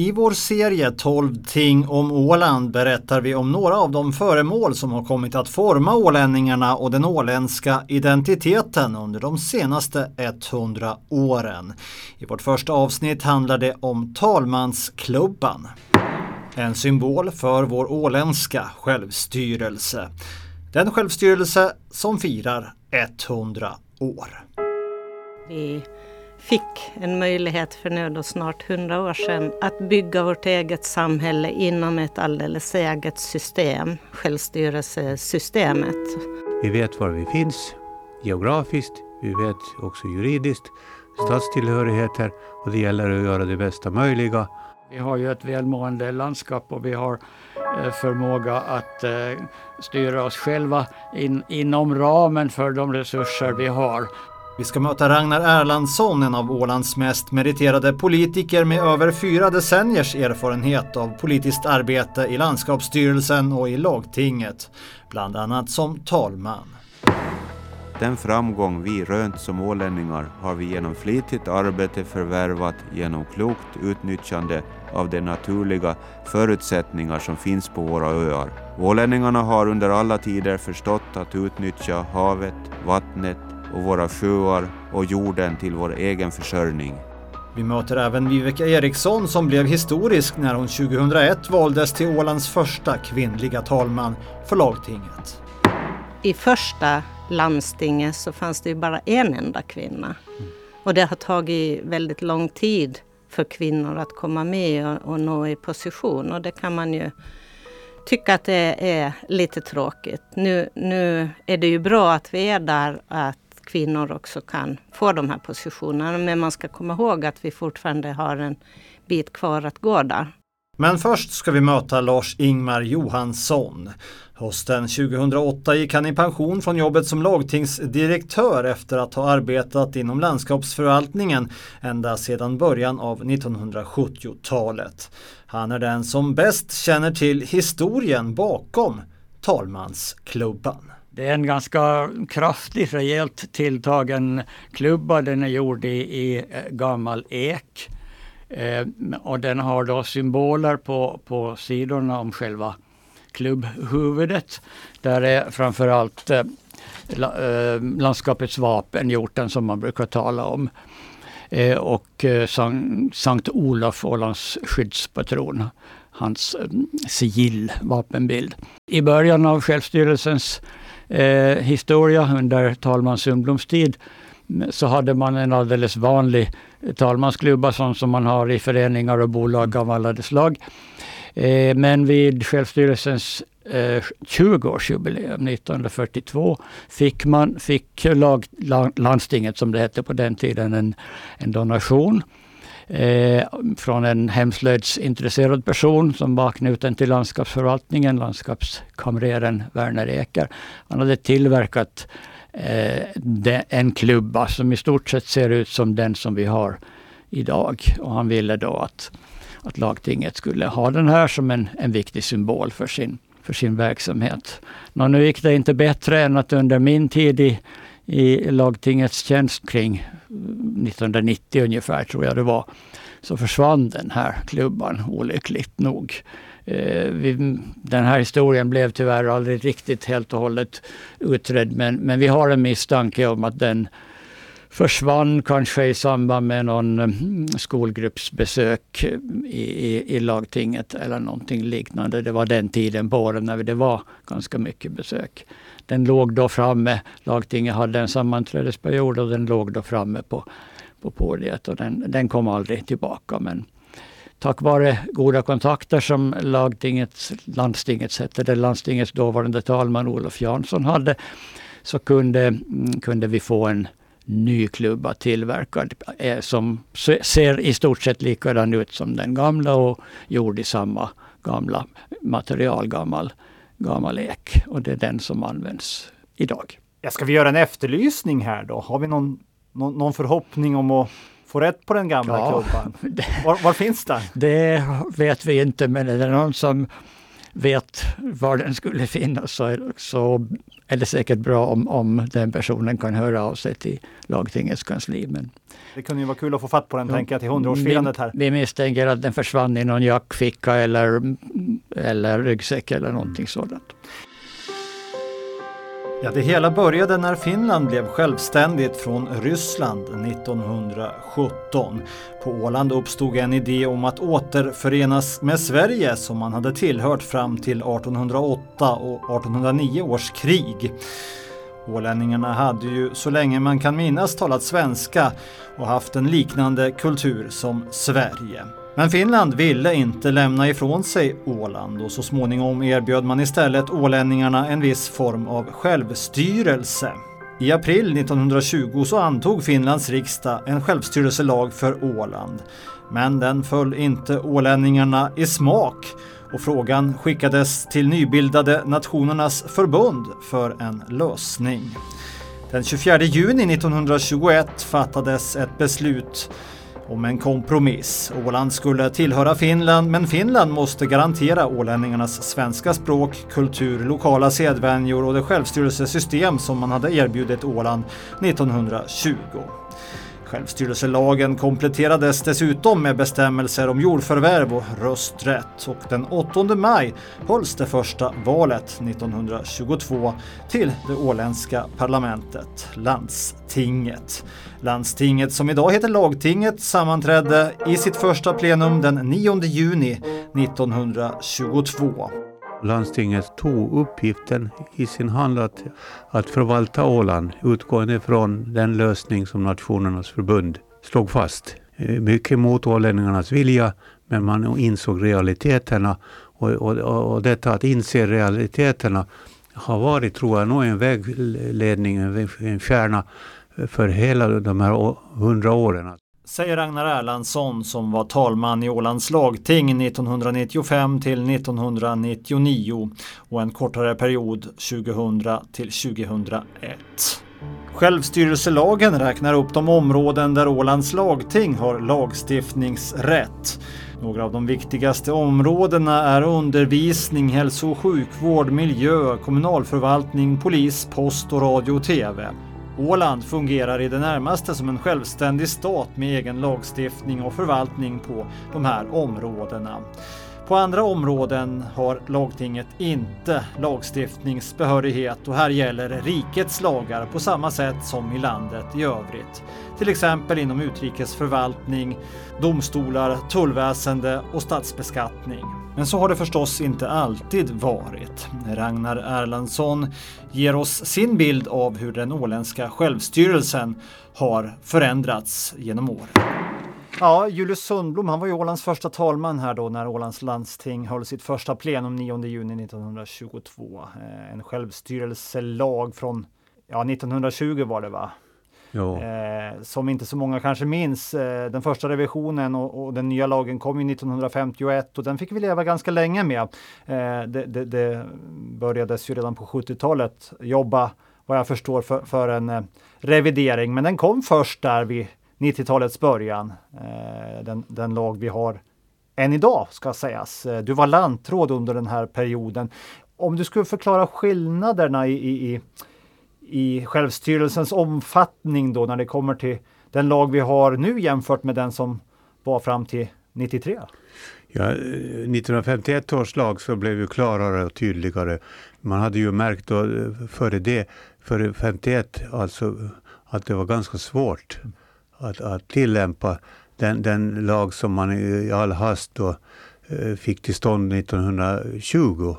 I vår serie 12 ting om Åland berättar vi om några av de föremål som har kommit att forma ålänningarna och den åländska identiteten under de senaste 100 åren. I vårt första avsnitt handlar det om talmansklubban. En symbol för vår åländska självstyrelse. Den självstyrelse som firar 100 år. Mm fick en möjlighet för nu då snart hundra år sedan att bygga vårt eget samhälle inom ett alldeles eget system, självstyrelsesystemet. Vi vet var vi finns geografiskt, vi vet också juridiskt, statstillhörigheter och det gäller att göra det bästa möjliga. Vi har ju ett välmående landskap och vi har eh, förmåga att eh, styra oss själva in, inom ramen för de resurser vi har. Vi ska möta Ragnar Erlandsson, en av Ålands mest meriterade politiker med över fyra decenniers erfarenhet av politiskt arbete i landskapsstyrelsen och i lagtinget, bland annat som talman. Den framgång vi rönt som ålänningar har vi genom flitigt arbete förvärvat genom klokt utnyttjande av de naturliga förutsättningar som finns på våra öar. Ålänningarna har under alla tider förstått att utnyttja havet, vattnet och våra sjöar och jorden till vår egen försörjning. Vi möter även Viveka Eriksson som blev historisk när hon 2001 valdes till Ålands första kvinnliga talman för lagtinget. I första landstinget så fanns det ju bara en enda kvinna. Och det har tagit väldigt lång tid för kvinnor att komma med och, och nå i position och det kan man ju tycka att det är lite tråkigt. Nu, nu är det ju bra att vi är där, att kvinnor också kan få de här positionerna. Men man ska komma ihåg att vi fortfarande har en bit kvar att gå där. Men först ska vi möta Lars-Ingmar Johansson. Hösten 2008 gick han i pension från jobbet som lagtingsdirektör efter att ha arbetat inom landskapsförvaltningen ända sedan början av 1970-talet. Han är den som bäst känner till historien bakom talmansklubban. Det är en ganska kraftig, rejält tilltagen klubba. Den är gjord i, i eh, gammal ek. Eh, och den har då symboler på, på sidorna om själva klubbhuvudet. Där är framförallt eh, eh, landskapets vapen, hjorten som man brukar tala om. Eh, och eh, Sankt Olof, Ålands skyddspatron, hans eh, sigill, vapenbild. I början av självstyrelsens eh, historia under talman Sundbloms tid mm, så hade man en alldeles vanlig talmansklubba sån som man har i föreningar och bolag av alla de slag. Eh, men vid självstyrelsens eh, 20-årsjubileum 1942 fick, man, fick lag, landstinget, som det hette på den tiden, en, en donation eh, från en hemslöjdsintresserad person som var knuten till landskapsförvaltningen, landskapskamreren Werner Eker. Han hade tillverkat eh, de, en klubba som i stort sett ser ut som den som vi har idag. Och han ville då att, att lagtinget skulle ha den här som en, en viktig symbol för sin, för sin verksamhet. Nå, nu gick det inte bättre än att under min tid i, i lagtingets tjänst kring 1990 ungefär, tror jag det var, så försvann den här klubban olyckligt nog. Eh, den här historien blev tyvärr aldrig riktigt helt och hållet utredd men, men vi har en misstanke om att den försvann kanske i samband med någon mm, skolgruppsbesök i, i, i lagtinget eller någonting liknande. Det var den tiden på året när det var ganska mycket besök. Den låg då framme, lagtinget hade en sammanträdesperiod och den låg då framme på, på podiet och den, den kom aldrig tillbaka. Men tack vare goda kontakter som lagtingets, landstingets hette det, landstingets dåvarande talman Olof Jansson hade, så kunde, mm, kunde vi få en ny klubba tillverkad eh, som ser i stort sett likadan ut som den gamla och gjord i samma gamla material, gammal, gammal ek. Och det är den som används idag. Ja, ska vi göra en efterlysning här då? Har vi någon, någon, någon förhoppning om att få rätt på den gamla ja, klubban? Var, var, finns den? Det vet vi inte, men är det någon som vet var den skulle finnas så är, så är det säkert bra om, om den personen kan höra av sig till lagtingets kansli. Men, det kunde ju vara kul att få fatt på den, ja, tänker jag, till hundraårsfirandet här. Vi, vi misstänker att den försvann i någon jackficka eller, eller ryggsäck eller någonting sådant. Ja, det hela började när Finland blev självständigt från Ryssland 1917. På Åland uppstod en idé om att återförenas med Sverige som man hade tillhört fram till 1808 och 1809 års krig. Ålänningarna hade ju så länge man kan minnas talat svenska och haft en liknande kultur som Sverige. Men Finland ville inte lämna ifrån sig Åland och så småningom erbjöd man istället ålänningarna en viss form av självstyrelse. I april 1920 så antog Finlands riksdag en självstyrelselag för Åland. Men den föll inte ålänningarna i smak och frågan skickades till nybildade Nationernas förbund för en lösning. Den 24 juni 1921 fattades ett beslut om en kompromiss. Åland skulle tillhöra Finland men Finland måste garantera ålänningarnas svenska språk, kultur, lokala sedvänjor och det självstyrelsesystem som man hade erbjudit Åland 1920. Självstyrelselagen kompletterades dessutom med bestämmelser om jordförvärv och rösträtt och den 8 maj hölls det första valet 1922 till det åländska parlamentet, landstinget. Landstinget som idag heter lagtinget sammanträdde i sitt första plenum den 9 juni 1922. Landstinget tog uppgiften i sin hand att, att förvalta Åland utgående från den lösning som Nationernas förbund slog fast. Eh, mycket mot ålänningarnas vilja, men man insåg realiteterna. Och, och, och detta att inse realiteterna har varit, tror jag, nog en vägledning, en kärna för hela de här hundra åren. Säger Ragnar Erlandsson som var talman i Ålands lagting 1995 till 1999 och en kortare period 2000 till 2001. Självstyrelselagen räknar upp de områden där Ålands lagting har lagstiftningsrätt. Några av de viktigaste områdena är undervisning, hälso och sjukvård, miljö, kommunalförvaltning, polis, post och radio och TV. Åland fungerar i det närmaste som en självständig stat med egen lagstiftning och förvaltning på de här områdena. På andra områden har lagtinget inte lagstiftningsbehörighet och här gäller rikets lagar på samma sätt som i landet i övrigt. Till exempel inom utrikesförvaltning, domstolar, tullväsende och statsbeskattning. Men så har det förstås inte alltid varit. Ragnar Erlandsson ger oss sin bild av hur den åländska självstyrelsen har förändrats genom åren. Ja, Julius Sundblom, han var ju Ålands första talman här då när Ålands landsting höll sitt första plenum 9 juni 1922. Eh, en självstyrelselag från, ja 1920 var det va? Eh, som inte så många kanske minns. Eh, den första revisionen och, och, den nya lagen kom ju 1951 och den fick vi leva ganska länge med. Eh, det, det, det börjades ju redan på 70-talet jobba, vad jag förstår, för, för en eh, revidering. Men den kom först där vid 90-talets början. Eh, den, den lag vi har än idag ska sägas. Eh, du var lantråd under den här perioden. Om du skulle förklara skillnaderna i, i, i i självstyrelsens omfattning då när det kommer till den lag vi har nu jämfört med den som var fram till 93? Ja, 1951 års lag så blev ju klarare och tydligare. Man hade ju märkt då före det, före 51, alltså att det var ganska svårt att, att tillämpa den, den lag som man i all hast då eh, fick till stånd 1920.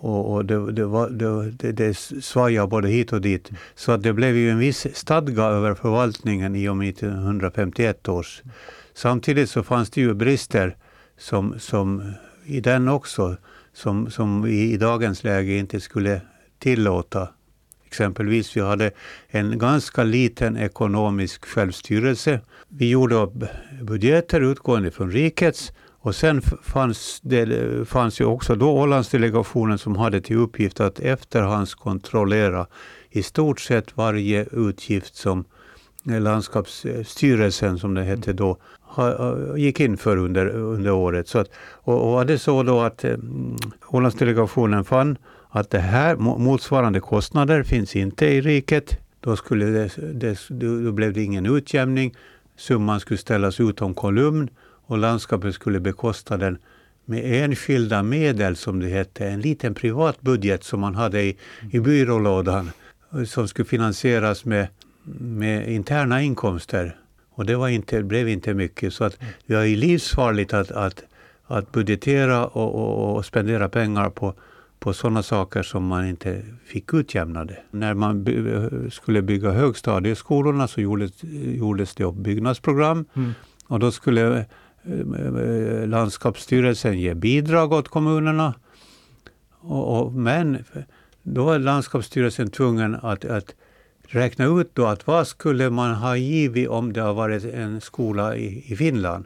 Och, och det, det, var, det, det svajade både hit och dit. Så att det blev ju en viss stadga över förvaltningen i och med 1951 års. Samtidigt så fanns det ju brister som, som i den också, som, som vi i dagens läge inte skulle tillåta. Exempelvis vi hade en ganska liten ekonomisk självstyrelse. Vi gjorde budgeter utgående från rikets och sen fanns det fanns ju också då Ålandsdelegationen som hade till uppgift att efterhandskontrollera i stort sett varje utgift som landskapsstyrelsen som det hette då gick in för under, under året. Så att, och, och var det så då att eh, Ålandsdelegationen fann att det här motsvarande kostnader finns inte i riket. Då, skulle det, det, då blev det ingen utjämning. Summan skulle ställas utom kolumn och landskapet skulle bekosta den med enskilda medel, som det hette. En liten privat budget som man hade i, i byrålådan som skulle finansieras med, med interna inkomster. Och det var inte, blev inte mycket. Så att det är livsfarligt att, att, att budgetera och, och, och spendera pengar på, på sådana saker som man inte fick utjämnade. När man by skulle bygga högstadieskolorna så gjordes, gjordes det upp byggnadsprogram. Mm. Och då skulle eh, landskapsstyrelsen ge bidrag åt kommunerna. Och, och, men då var landskapsstyrelsen tvungen att, att räkna ut då att vad skulle man ha givit om det har varit en skola i, i Finland.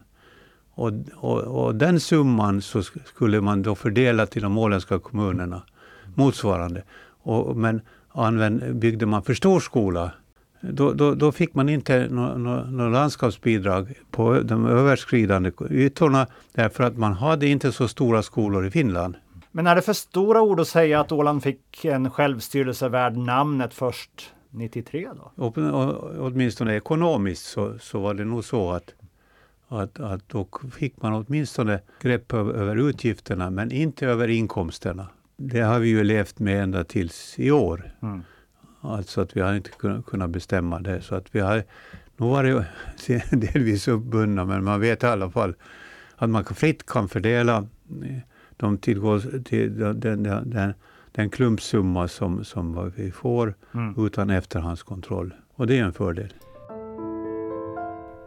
Och, och, och, den summan så skulle man då fördela till de åländska kommunerna motsvarande. Och, men använd, byggde man för stor skola då, då, då fick man inte något no, no landskapsbidrag på de överskridande ytorna därför att man hade inte så stora skolor i Finland. Men är det för stora ord att säga att Åland fick en självstyrelse värd namnet först 93 då? åtminstone ekonomiskt så, så var det nog så att, att, att då fick man åtminstone grepp över utgifterna men inte över inkomsterna. Det har vi ju levt med ända tills i år. Mm. Alltså att vi har inte kunnat bestämma det. Så att vi har nog varit delvis uppbundna men man vet i alla fall att man fritt kan fördela de tillgår till den, den, den, den klumpsumma som, som vi får mm. utan efterhandskontroll. Och det är en fördel.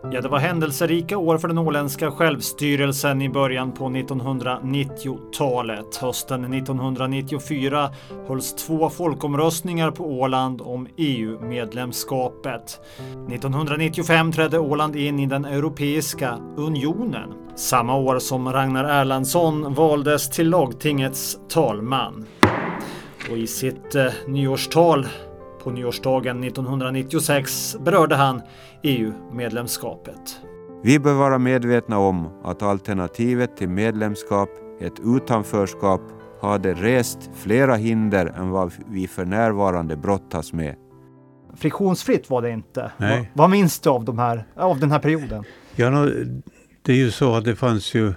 Ja, det var händelserika år för den åländska självstyrelsen i början på 1990-talet. Hösten 1994 hölls två folkomröstningar på Åland om EU-medlemskapet. 1995 trädde Åland in i den Europeiska unionen. Samma år som Ragnar Erlandsson valdes till lagtingets talman. Och i sitt eh, nyårstal på nyårsdagen 1996 berörde han EU-medlemskapet. Vi bör vara medvetna om att alternativet till medlemskap, ett utanförskap, hade rest flera hinder än vad vi för närvarande brottas med. Friktionsfritt var det inte. Vad, vad minns du av, de här, av den här perioden? Ja, det är ju så att det fanns ju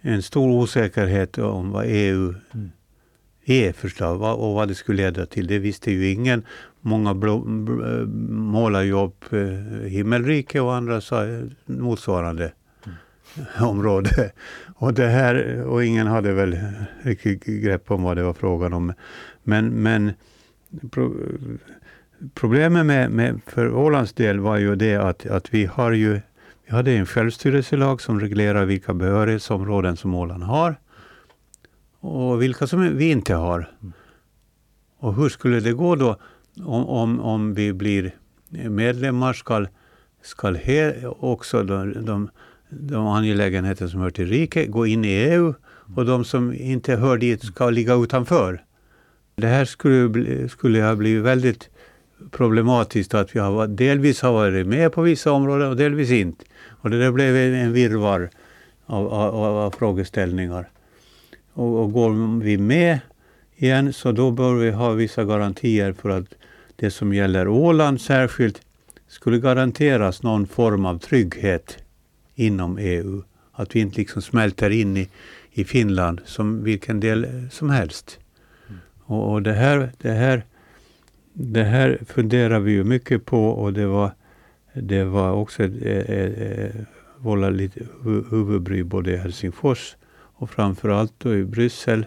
en stor osäkerhet om vad EU mm. är förslag och vad det skulle leda till. Det visste ju ingen. Många målar ju upp eh, himmelrike och andra sa motsvarande mm. område. Och, det här, och ingen hade väl riktigt grepp om vad det var frågan om. Men, men pro, problemet med, med, för Ålands del var ju det att, att vi har ju vi hade en självstyrelselag som reglerar vilka behörighetsområden som Åland har och vilka som vi inte har. Mm. Och hur skulle det gå då om, om, om vi blir medlemmar ska, ska he, också de, de, de angelägenheter som hör till riket gå in i EU och de som inte hör dit ska ligga utanför. Det här skulle, skulle ha blivit väldigt problematiskt att vi har, delvis har varit med på vissa områden och delvis inte. Och det där blev en virvar av, av, av frågeställningar. Och, och går vi med igen så då bör vi ha vissa garantier för att det som gäller Åland särskilt skulle garanteras någon form av trygghet inom EU. Att vi inte liksom smälter in i, i Finland som vilken del som helst. Mm. Och, och, det, här, det, här, det här funderar vi ju mycket på och det var, det var också eh, vållat lite huvudbry både i Helsingfors och framförallt då i Bryssel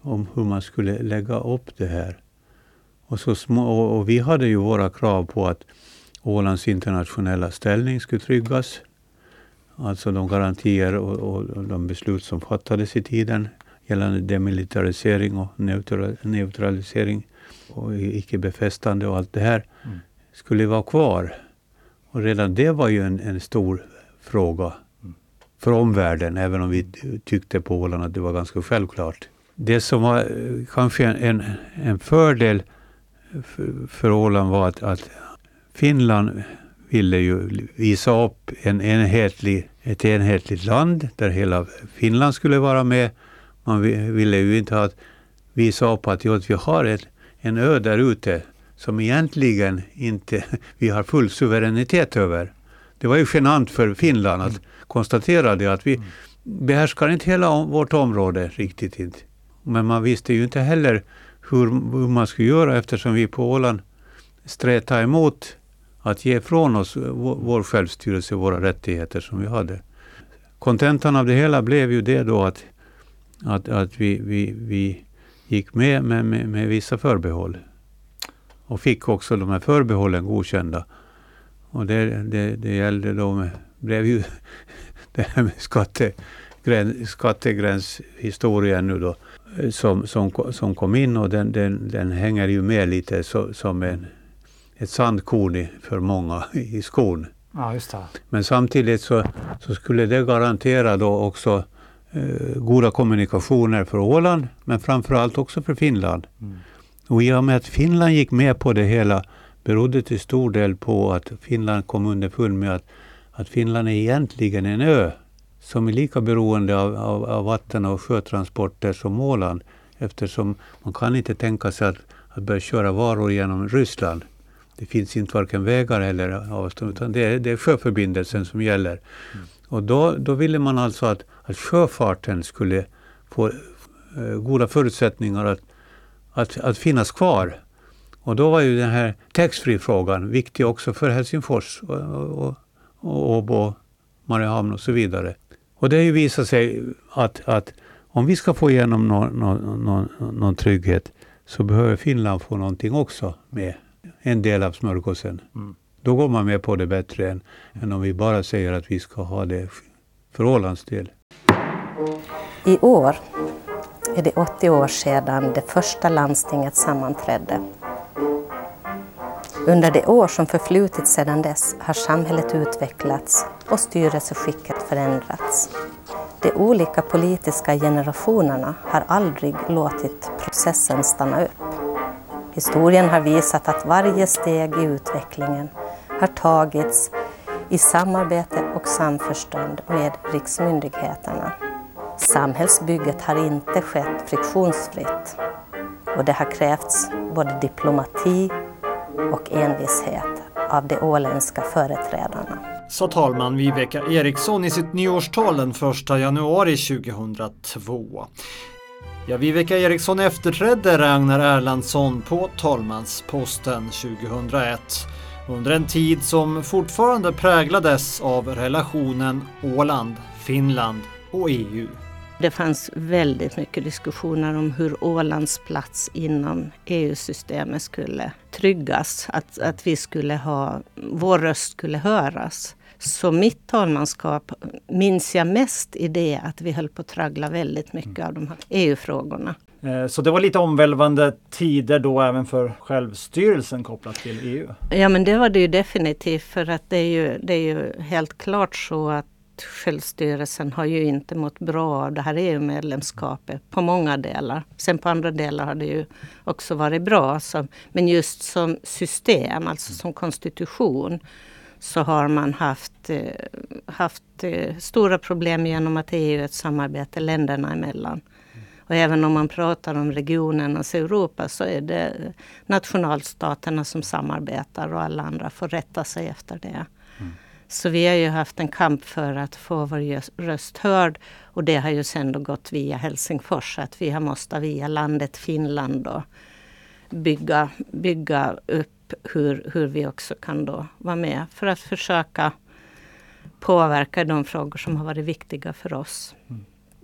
om hur man skulle lägga upp det här. Och, så små, och vi hade ju våra krav på att Ålands internationella ställning skulle tryggas. Alltså de garantier och, och de beslut som fattades i tiden gällande demilitarisering och neutralisering och icke-befästande och allt det här mm. skulle vara kvar. Och redan det var ju en, en stor fråga mm. för omvärlden, även om vi tyckte på Åland att det var ganska självklart. Det som var eh, kanske en, en fördel för, för Åland var att, att Finland ville ju visa upp en enhetlig, ett enhetligt land där hela Finland skulle vara med. Man ville ju inte ha, visa upp att jo, vi har ett, en ö där ute som egentligen inte vi har full suveränitet över. Det var ju genant för Finland att mm. konstatera det, att vi mm. behärskar inte hela vårt område riktigt. Inte. Men man visste ju inte heller hur, hur man skulle göra eftersom vi på Åland strätade emot att ge från oss vår självstyrelse, våra rättigheter som vi hade. Kontentan av det hela blev ju det då att, att, att vi, vi, vi gick med, med, med, med vissa förbehåll. Och fick också de här förbehållen godkända. Och det, det, det gällde då med, blev ju det här med skattegräns, skattegränshistorien nu då som, som, som kom in och den, den, den hänger ju med lite så, som en, ett sandkorn för många i skon. Ja, just det. Men samtidigt så, så skulle det garantera då också eh, goda kommunikationer för Åland, men framförallt också för Finland. Mm. Och i och med att Finland gick med på det hela berodde till stor del på att Finland kom underfund med att, att Finland är egentligen en ö som är lika beroende av, av, av vatten och sjötransporter som Åland eftersom man kan inte tänka sig att, att börja köra varor genom Ryssland. Det finns inte varken vägar eller avstånd utan det är, det är sjöförbindelsen som gäller. Mm. Och då, då ville man alltså att, att sjöfarten skulle få eh, goda förutsättningar att, att, att finnas kvar. Och då var ju den här taxfree-frågan viktig också för Helsingfors och, och, och Åbo, Mariehamn och så vidare. Och det har ju visat sig att, att om vi ska få igenom någon, någon, någon, någon trygghet så behöver Finland få någonting också med. En del av smörgåsen. Mm. Då går man med på det bättre än, än om vi bara säger att vi ska ha det för Ålands del. I år är det 80 år sedan det första landstinget sammanträdde. Under de år som förflutit sedan dess har samhället utvecklats och styrelseskicket förändrats. De olika politiska generationerna har aldrig låtit processen stanna upp. Historien har visat att varje steg i utvecklingen har tagits i samarbete och samförstånd med riksmyndigheterna. Samhällsbygget har inte skett friktionsfritt och det har krävts både diplomati och envishet av de åländska företrädarna. Sa talman Viveka Eriksson i sitt nyårstal den 1 januari 2002. Ja, Viveka Eriksson efterträdde Ragnar Erlandsson på talmansposten 2001 under en tid som fortfarande präglades av relationen Åland-Finland och EU. Det fanns väldigt mycket diskussioner om hur Ålands plats inom EU-systemet skulle tryggas. Att, att vi skulle ha, vår röst skulle höras. Så mitt talmanskap minns jag mest i det att vi höll på att traggla väldigt mycket av de här EU-frågorna. Eh, så det var lite omvälvande tider då även för självstyrelsen kopplat till EU? Ja men det var det ju definitivt för att det är ju, det är ju helt klart så att självstyrelsen har ju inte mått bra av det här EU-medlemskapet på många delar. Sen på andra delar har det ju också varit bra. Så, men just som system, alltså som konstitution, så har man haft, eh, haft eh, stora problem genom att EU är ett samarbete länderna emellan. Och även om man pratar om regionernas Europa så är det nationalstaterna som samarbetar och alla andra får rätta sig efter det. Så vi har ju haft en kamp för att få vår röst hörd och det har ju sen då gått via Helsingfors. Att vi har måste via landet Finland då bygga, bygga upp hur, hur vi också kan då vara med för att försöka påverka de frågor som har varit viktiga för oss.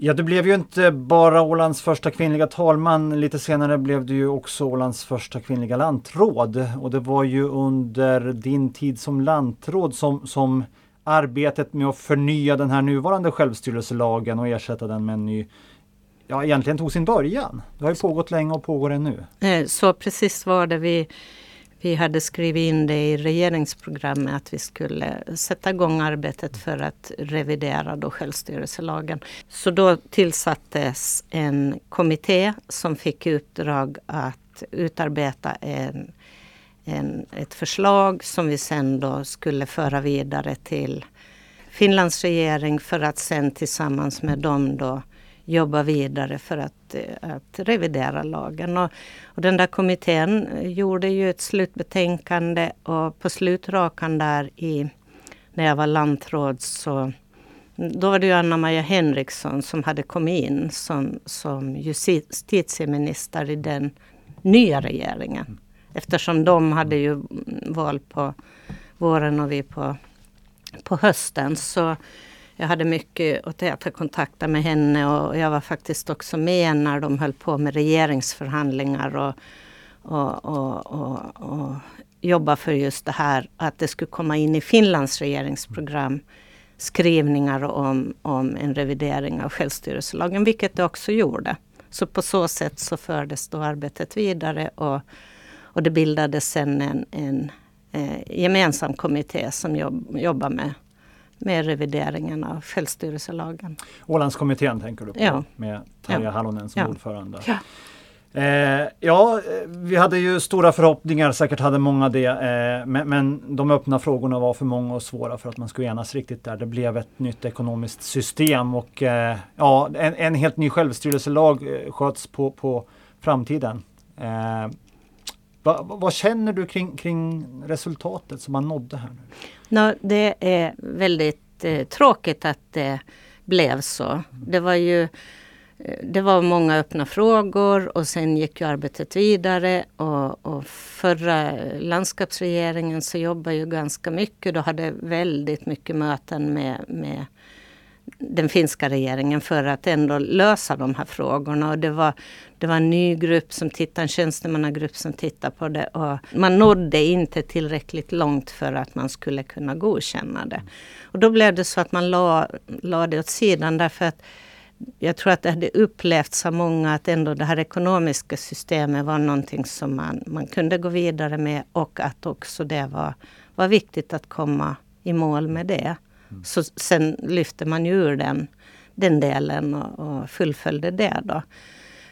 Ja, du blev ju inte bara Ålands första kvinnliga talman. Lite senare blev du ju också Ålands första kvinnliga lantråd. Och det var ju under din tid som lantråd som, som arbetet med att förnya den här nuvarande självstyrelselagen och ersätta den med en ny ja, egentligen tog sin början. Det har ju pågått länge och pågår ännu. Eh, så precis var det. Vi, vi hade skrivit in det i regeringsprogrammet att vi skulle sätta igång arbetet för att revidera då självstyrelselagen. Så då tillsattes en kommitté som fick i uppdrag att utarbeta en, en, ett förslag som vi sen då skulle föra vidare till Finlands regering för att sen tillsammans med dem då jobba vidare för att, eh, att revidera lagen. Och, och, den där kommittén eh, gjorde ju ett slutbetänkande och på slutrakan där i, när jag var lantråd så då var det ju Anna-Maja Henriksson som hade kommit in som, som justitieminister i den nya regeringen. Eftersom de hade ju val på våren och vi på, på hösten. Så jag hade mycket att täta kontakter med henne och jag var faktiskt också med när de höll på med regeringsförhandlingar och, och, och, och, och jobba för just det här att det skulle komma in i Finlands regeringsprogram skrivningar om, om en revidering av självstyrelselagen, vilket det också gjorde. Så på så sätt så fördes då arbetet vidare och, och det bildades sen en, en eh, gemensam kommitté som jobb, jobbar med, med revideringen av självstyrelselagen. Ålandskommittén tänker du på ja. med Tarja ja. Halonen som ja. ordförande. Ja. Eh, ja, vi hade ju stora förhoppningar, säkert hade många det. Eh, men, men, de öppna frågorna var för många och svåra för att man skulle enas riktigt där. Det blev ett nytt ekonomiskt system och eh, ja, en, en, helt ny självstyrelselag eh, sköts på, på framtiden. Eh, va, vad känner du kring, kring, resultatet som man nådde här? nu? No, det är väldigt eh, tråkigt att det blev så. Det var ju eh, det var många öppna frågor och sen gick ju arbetet vidare och, och förra landskapsregeringen så jobbade ju ganska mycket. Då hade väldigt mycket möten med, med den finska regeringen för att ändå lösa de här frågorna. Och det var, det var en ny grupp som tittade, en tjänstemannagrupp som tittade på det. Och man nådde inte tillräckligt långt för att man skulle kunna godkänna det. Och då blev det så att man la, la det åt sidan därför att jag tror att det hade upplevts av många att ändå det här ekonomiska systemet var någonting som man, man kunde gå vidare med och att också det var, var viktigt att komma i mål med det. Mm. Så sen lyfte man ju ur den, den delen och, och fullföljde det då.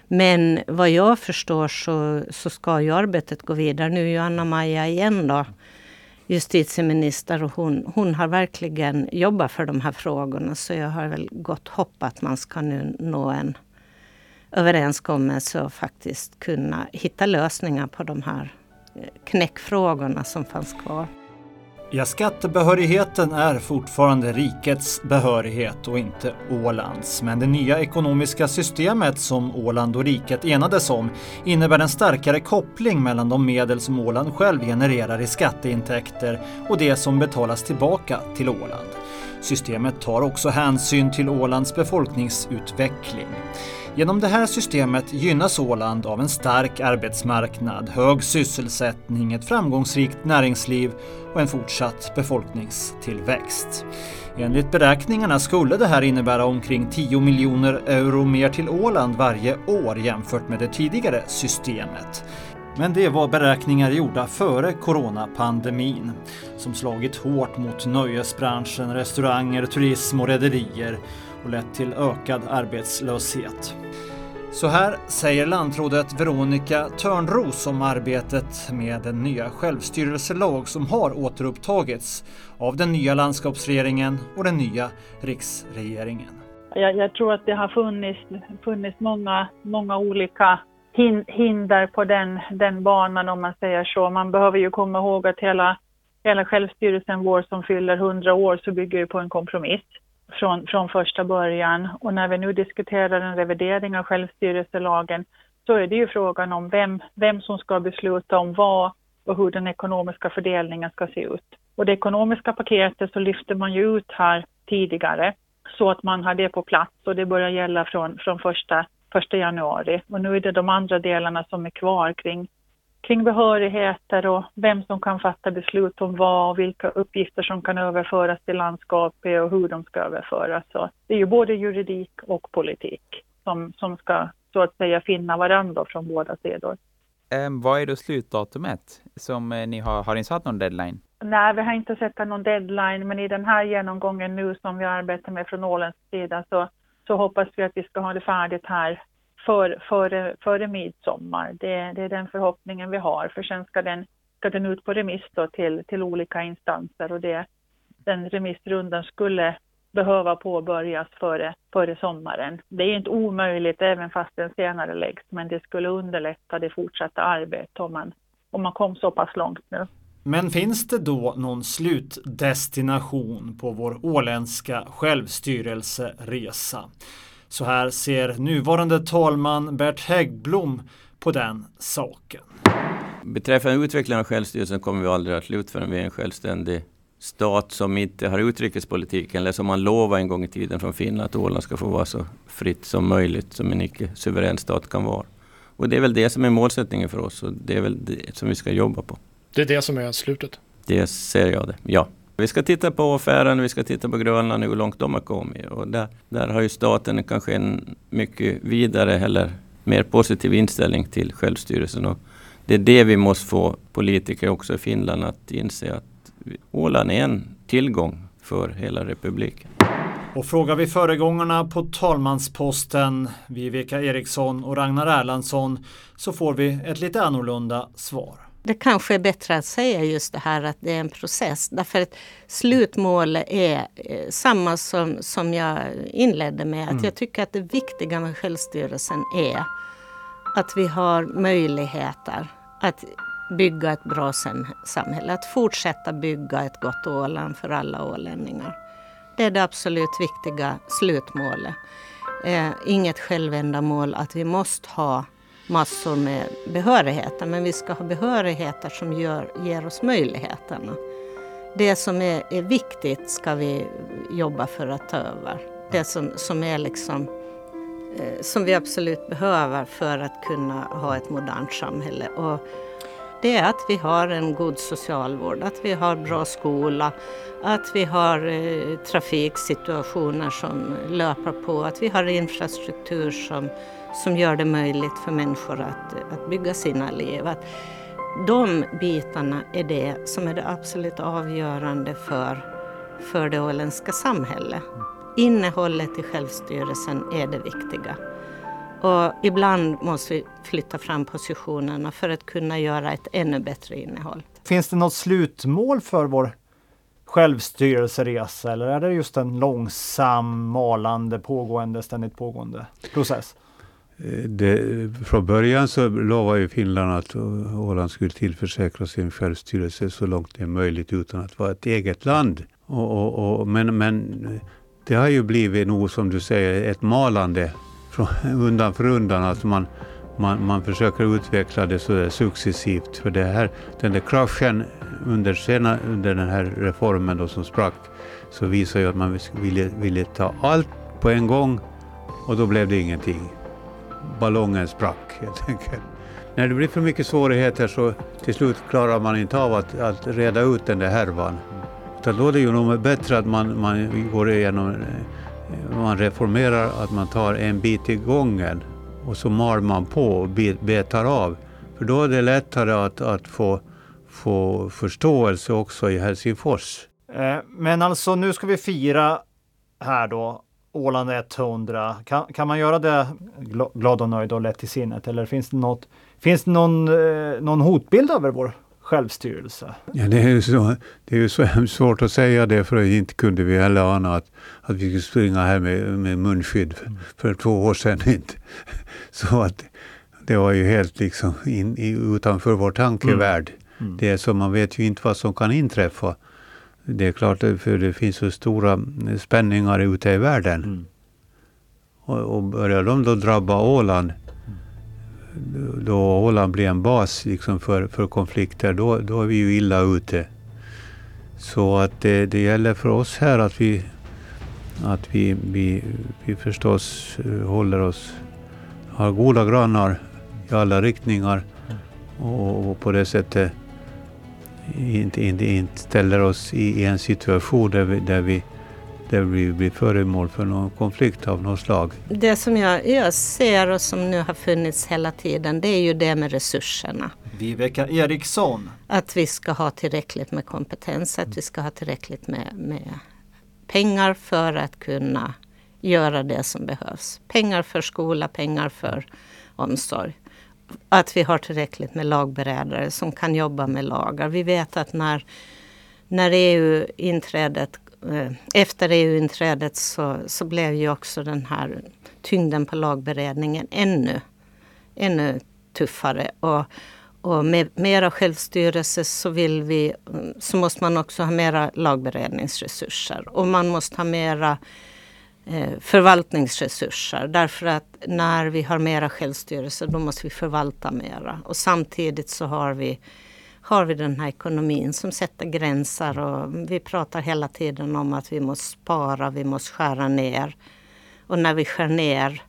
Men vad jag förstår så, så ska ju arbetet gå vidare. Nu är ju Anna-Maja igen då justitieminister och hon, hon har verkligen jobbat för de här frågorna. Så jag har väl gott hopp att man ska nu nå en överenskommelse och faktiskt kunna hitta lösningar på de här eh, knäckfrågorna som fanns kvar. Ja, skattebehörigheten är fortfarande rikets behörighet och inte Ålands. Men det nya ekonomiska systemet som Åland och riket enades om innebär en starkare koppling mellan de medel som Åland själv genererar i skatteintäkter och det som betalas tillbaka till Åland. Systemet tar också hänsyn till Ålands befolkningsutveckling. Genom det här systemet gynnas Åland av en stark arbetsmarknad, hög sysselsättning, ett framgångsrikt näringsliv och en fortsatt befolkningstillväxt. Enligt beräkningarna skulle det här innebära omkring 10 miljoner euro mer till Åland varje år jämfört med det tidigare systemet. Men det var beräkningar gjorda före coronapandemin som slagit hårt mot nöjesbranschen, restauranger, turism och rederier och lett till ökad arbetslöshet. Så här säger lantrådet Veronica Törnros om arbetet med den nya självstyrelselag som har återupptagits av den nya landskapsregeringen och den nya riksregeringen. Jag, jag tror att det har funnits, funnits många, många olika hinder på den, den banan om man säger så. Man behöver ju komma ihåg att hela, hela självstyrelsen vår som fyller 100 år så bygger ju på en kompromiss från, från första början. Och när vi nu diskuterar en revidering av självstyrelselagen så är det ju frågan om vem, vem som ska besluta om vad och hur den ekonomiska fördelningen ska se ut. Och det ekonomiska paketet så lyfter man ju ut här tidigare så att man har det på plats och det börjar gälla från, från första, första januari. Och nu är det de andra delarna som är kvar kring kring behörigheter och vem som kan fatta beslut om vad och vilka uppgifter som kan överföras till landskapet och hur de ska överföras. Så det är ju både juridik och politik som, som ska så att säga finna varandra från båda sidor. Um, vad är då slutdatumet som eh, ni har, har ni satt någon deadline? Nej, vi har inte sett någon deadline, men i den här genomgången nu som vi arbetar med från Ålands sida så, så hoppas vi att vi ska ha det färdigt här för, före, midsommar. Det, det är den förhoppningen vi har, för sen ska den ska den ut på remiss då till, till olika instanser och det, den remissrundan skulle behöva påbörjas före, före sommaren. Det är inte omöjligt även fast den senare läggs, men det skulle underlätta det fortsatta arbetet om man, om man kom så pass långt nu. Men finns det då någon slutdestination på vår åländska självstyrelseresa? Så här ser nuvarande talman Bert Häggblom på den saken. Beträffande utvecklingen av självstyrelsen kommer vi aldrig att slutföra. Vi är en självständig stat som inte har utrikespolitiken eller som man lovade en gång i tiden från Finland att Åland ska få vara så fritt som möjligt som en icke-suverän stat kan vara. Och det är väl det som är målsättningen för oss och det är väl det som vi ska jobba på. Det är det som är slutet? Det ser jag det, ja. Vi ska titta på affären, vi ska titta på Grönland och hur långt de har kommit. Och där, där har ju staten kanske en mycket vidare eller mer positiv inställning till självstyrelsen. Och det är det vi måste få politiker också i Finland att inse att Åland är en tillgång för hela republiken. Och frågar vi föregångarna på talmansposten, Viveka Eriksson och Ragnar Erlandsson, så får vi ett lite annorlunda svar. Det kanske är bättre att säga just det här att det är en process. Därför att slutmålet är eh, samma som, som jag inledde med. Att mm. Jag tycker att det viktiga med självstyrelsen är att vi har möjligheter att bygga ett bra samhälle. Att fortsätta bygga ett gott Åland för alla ålänningar. Det är det absolut viktiga slutmålet. Eh, inget självändamål att vi måste ha massor med behörigheter men vi ska ha behörigheter som gör, ger oss möjligheterna. Det som är, är viktigt ska vi jobba för att ta över. Det som, som är liksom eh, som vi absolut behöver för att kunna ha ett modernt samhälle. Och det är att vi har en god socialvård, att vi har bra skola, att vi har eh, trafiksituationer som löper på, att vi har infrastruktur som, som gör det möjligt för människor att, att bygga sina liv. Att de bitarna är det som är det absolut avgörande för, för det åländska samhället. Innehållet i självstyrelsen är det viktiga. Och ibland måste vi flytta fram positionerna för att kunna göra ett ännu bättre innehåll. Finns det något slutmål för vår självstyrelseresa eller är det just en långsam, malande, pågående, ständigt pågående process? Eh, det, från början så lovade ju Finland att eh, Åland skulle tillförsäkra sin självstyrelse så långt det är möjligt utan att vara ett eget land. Och, och, och, men, men eh, det har ju blivit nog som du säger ett malande från, undan för undan. Att man, man, man försöker utveckla det så successivt. För det här, den där kraschen under, sena, under den här reformen då som sprack så visar ju att man ville, ville ta allt på en gång och då blev det ingenting. Ballongen sprack helt enkelt. När det blir för mycket svårigheter så till slut klarar man inte av att, att reda ut den där härvan. Utan då är det ju nog bättre att man, man går igenom eh, man reformerar, att man tar en bit i gången och så mal man på och betar av. För då är det lättare att, att få, få förståelse också i Helsingfors. Eh, men alltså nu ska vi fira här då Åland 100. Kan, kan man göra det glad och nöjd och lätt i sinnet eller finns det, något, finns det någon, eh, någon hotbild över vår självstyrelse? Ja, det är ju så, det är ju så hemskt svårt att säga det för inte kunde vi heller ana att, att vi skulle springa här med, med munskydd för, för två år sedan. Inte. Så att det var ju helt liksom in, utanför vår tankevärld. Mm. Mm. Det är så man vet ju inte vad som kan inträffa. Det är klart, för det finns så stora spänningar ute i världen. Mm. Och, och börjar de då drabba Åland då Åland blir en bas liksom för, för konflikter, då, då är vi ju illa ute. Så att det, det gäller för oss här att vi, att vi, vi, vi förstås eh, håller oss, har goda grannar i alla riktningar och, och på det sättet inte, inte, inte ställer oss i, i en situation där vi, där vi där vi blir föremål för någon konflikt av något slag. Det som jag, jag ser och som nu har funnits hela tiden det är ju det med resurserna. Viveka Eriksson. Att vi ska ha tillräckligt med kompetens, att vi ska ha tillräckligt med, med pengar för att kunna göra det som behövs. Pengar för skola, pengar för omsorg att vi har tillräckligt med lagberedare som kan jobba med lagar. Vi vet att när, när EU-inträdet, eh, efter EU-inträdet så, så blev ju också den här tyngden på lagberedningen ännu, ännu tuffare. Och, och med mera självstyrelse så, vill vi, mm, så måste man också ha mera lagberedningsresurser. Och man måste ha mera Eh, förvaltningsresurser. Därför att när vi har mera självstyrelse då måste vi förvalta mera. Och samtidigt så har vi, har vi den här ekonomin som sätter gränser. Och vi pratar hela tiden om att vi måste spara, vi måste skära ner. Och när vi skär ner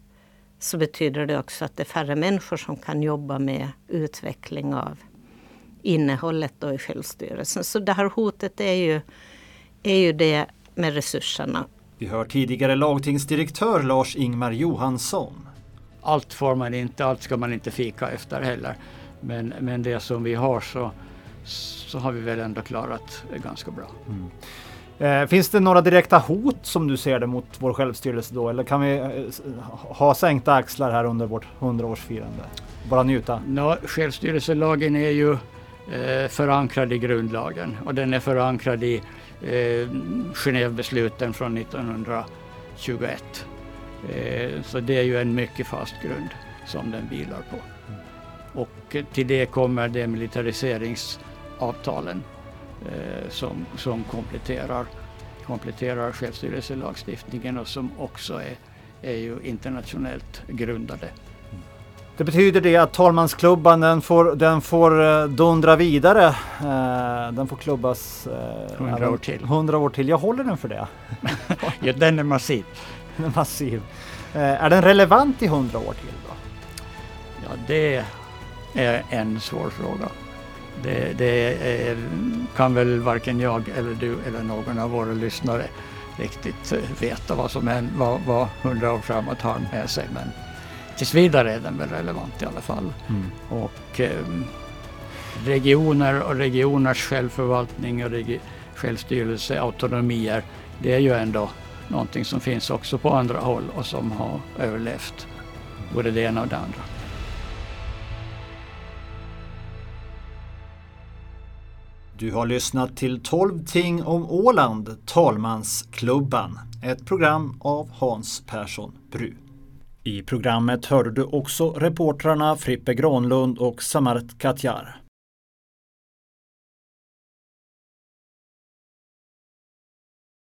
så betyder det också att det är färre människor som kan jobba med utveckling av innehållet då i självstyrelsen. Så det här hotet är ju, är ju det med resurserna. Vi hör tidigare lagtingsdirektör Lars-Ingmar Johansson. Allt får man inte, allt ska man inte fika efter heller. Men, men det som vi har så, så har vi väl ändå klarat ganska bra. Mm. Eh, finns det några direkta hot som du ser det mot vår självstyrelse då? Eller kan vi eh, ha sänkta axlar här under vårt 100-årsfirande? Bara njuta? No, självstyrelselagen är ju eh, förankrad i grundlagen och den är förankrad i eh, Genèvebesluten från 1921. Eh, så det är ju en mycket fast grund som den vilar på. Och till det kommer demilitariseringsavtalen eh, som, som kompletterar, kompletterar självstyrelselagstiftningen och som också är, är ju internationellt grundade. Det betyder det att talmansklubban den får, den får eh, dundra vidare. Eh, den får klubbas hundra år till. 100 år till. Jag håller den för det. ja, den är massiv. Den är massiv. Är den relevant i hundra år till? Då? Ja, det är en svår fråga. Det, det är, kan väl varken jag eller du eller någon av våra lyssnare riktigt veta vad som är, vad, vad år framåt har med sig. Men tills vidare är den väl relevant i alla fall. Mm. Och eh, regioner och regioners självförvaltning och regi självstyrelse, autonomier, det är ju ändå någonting som finns också på andra håll och som har överlevt både det ena och det andra. Du har lyssnat till 12 ting om Åland, Talmansklubban. Ett program av Hans Persson Bru. I programmet hörde du också reportrarna Frippe Granlund och Samart Katjar.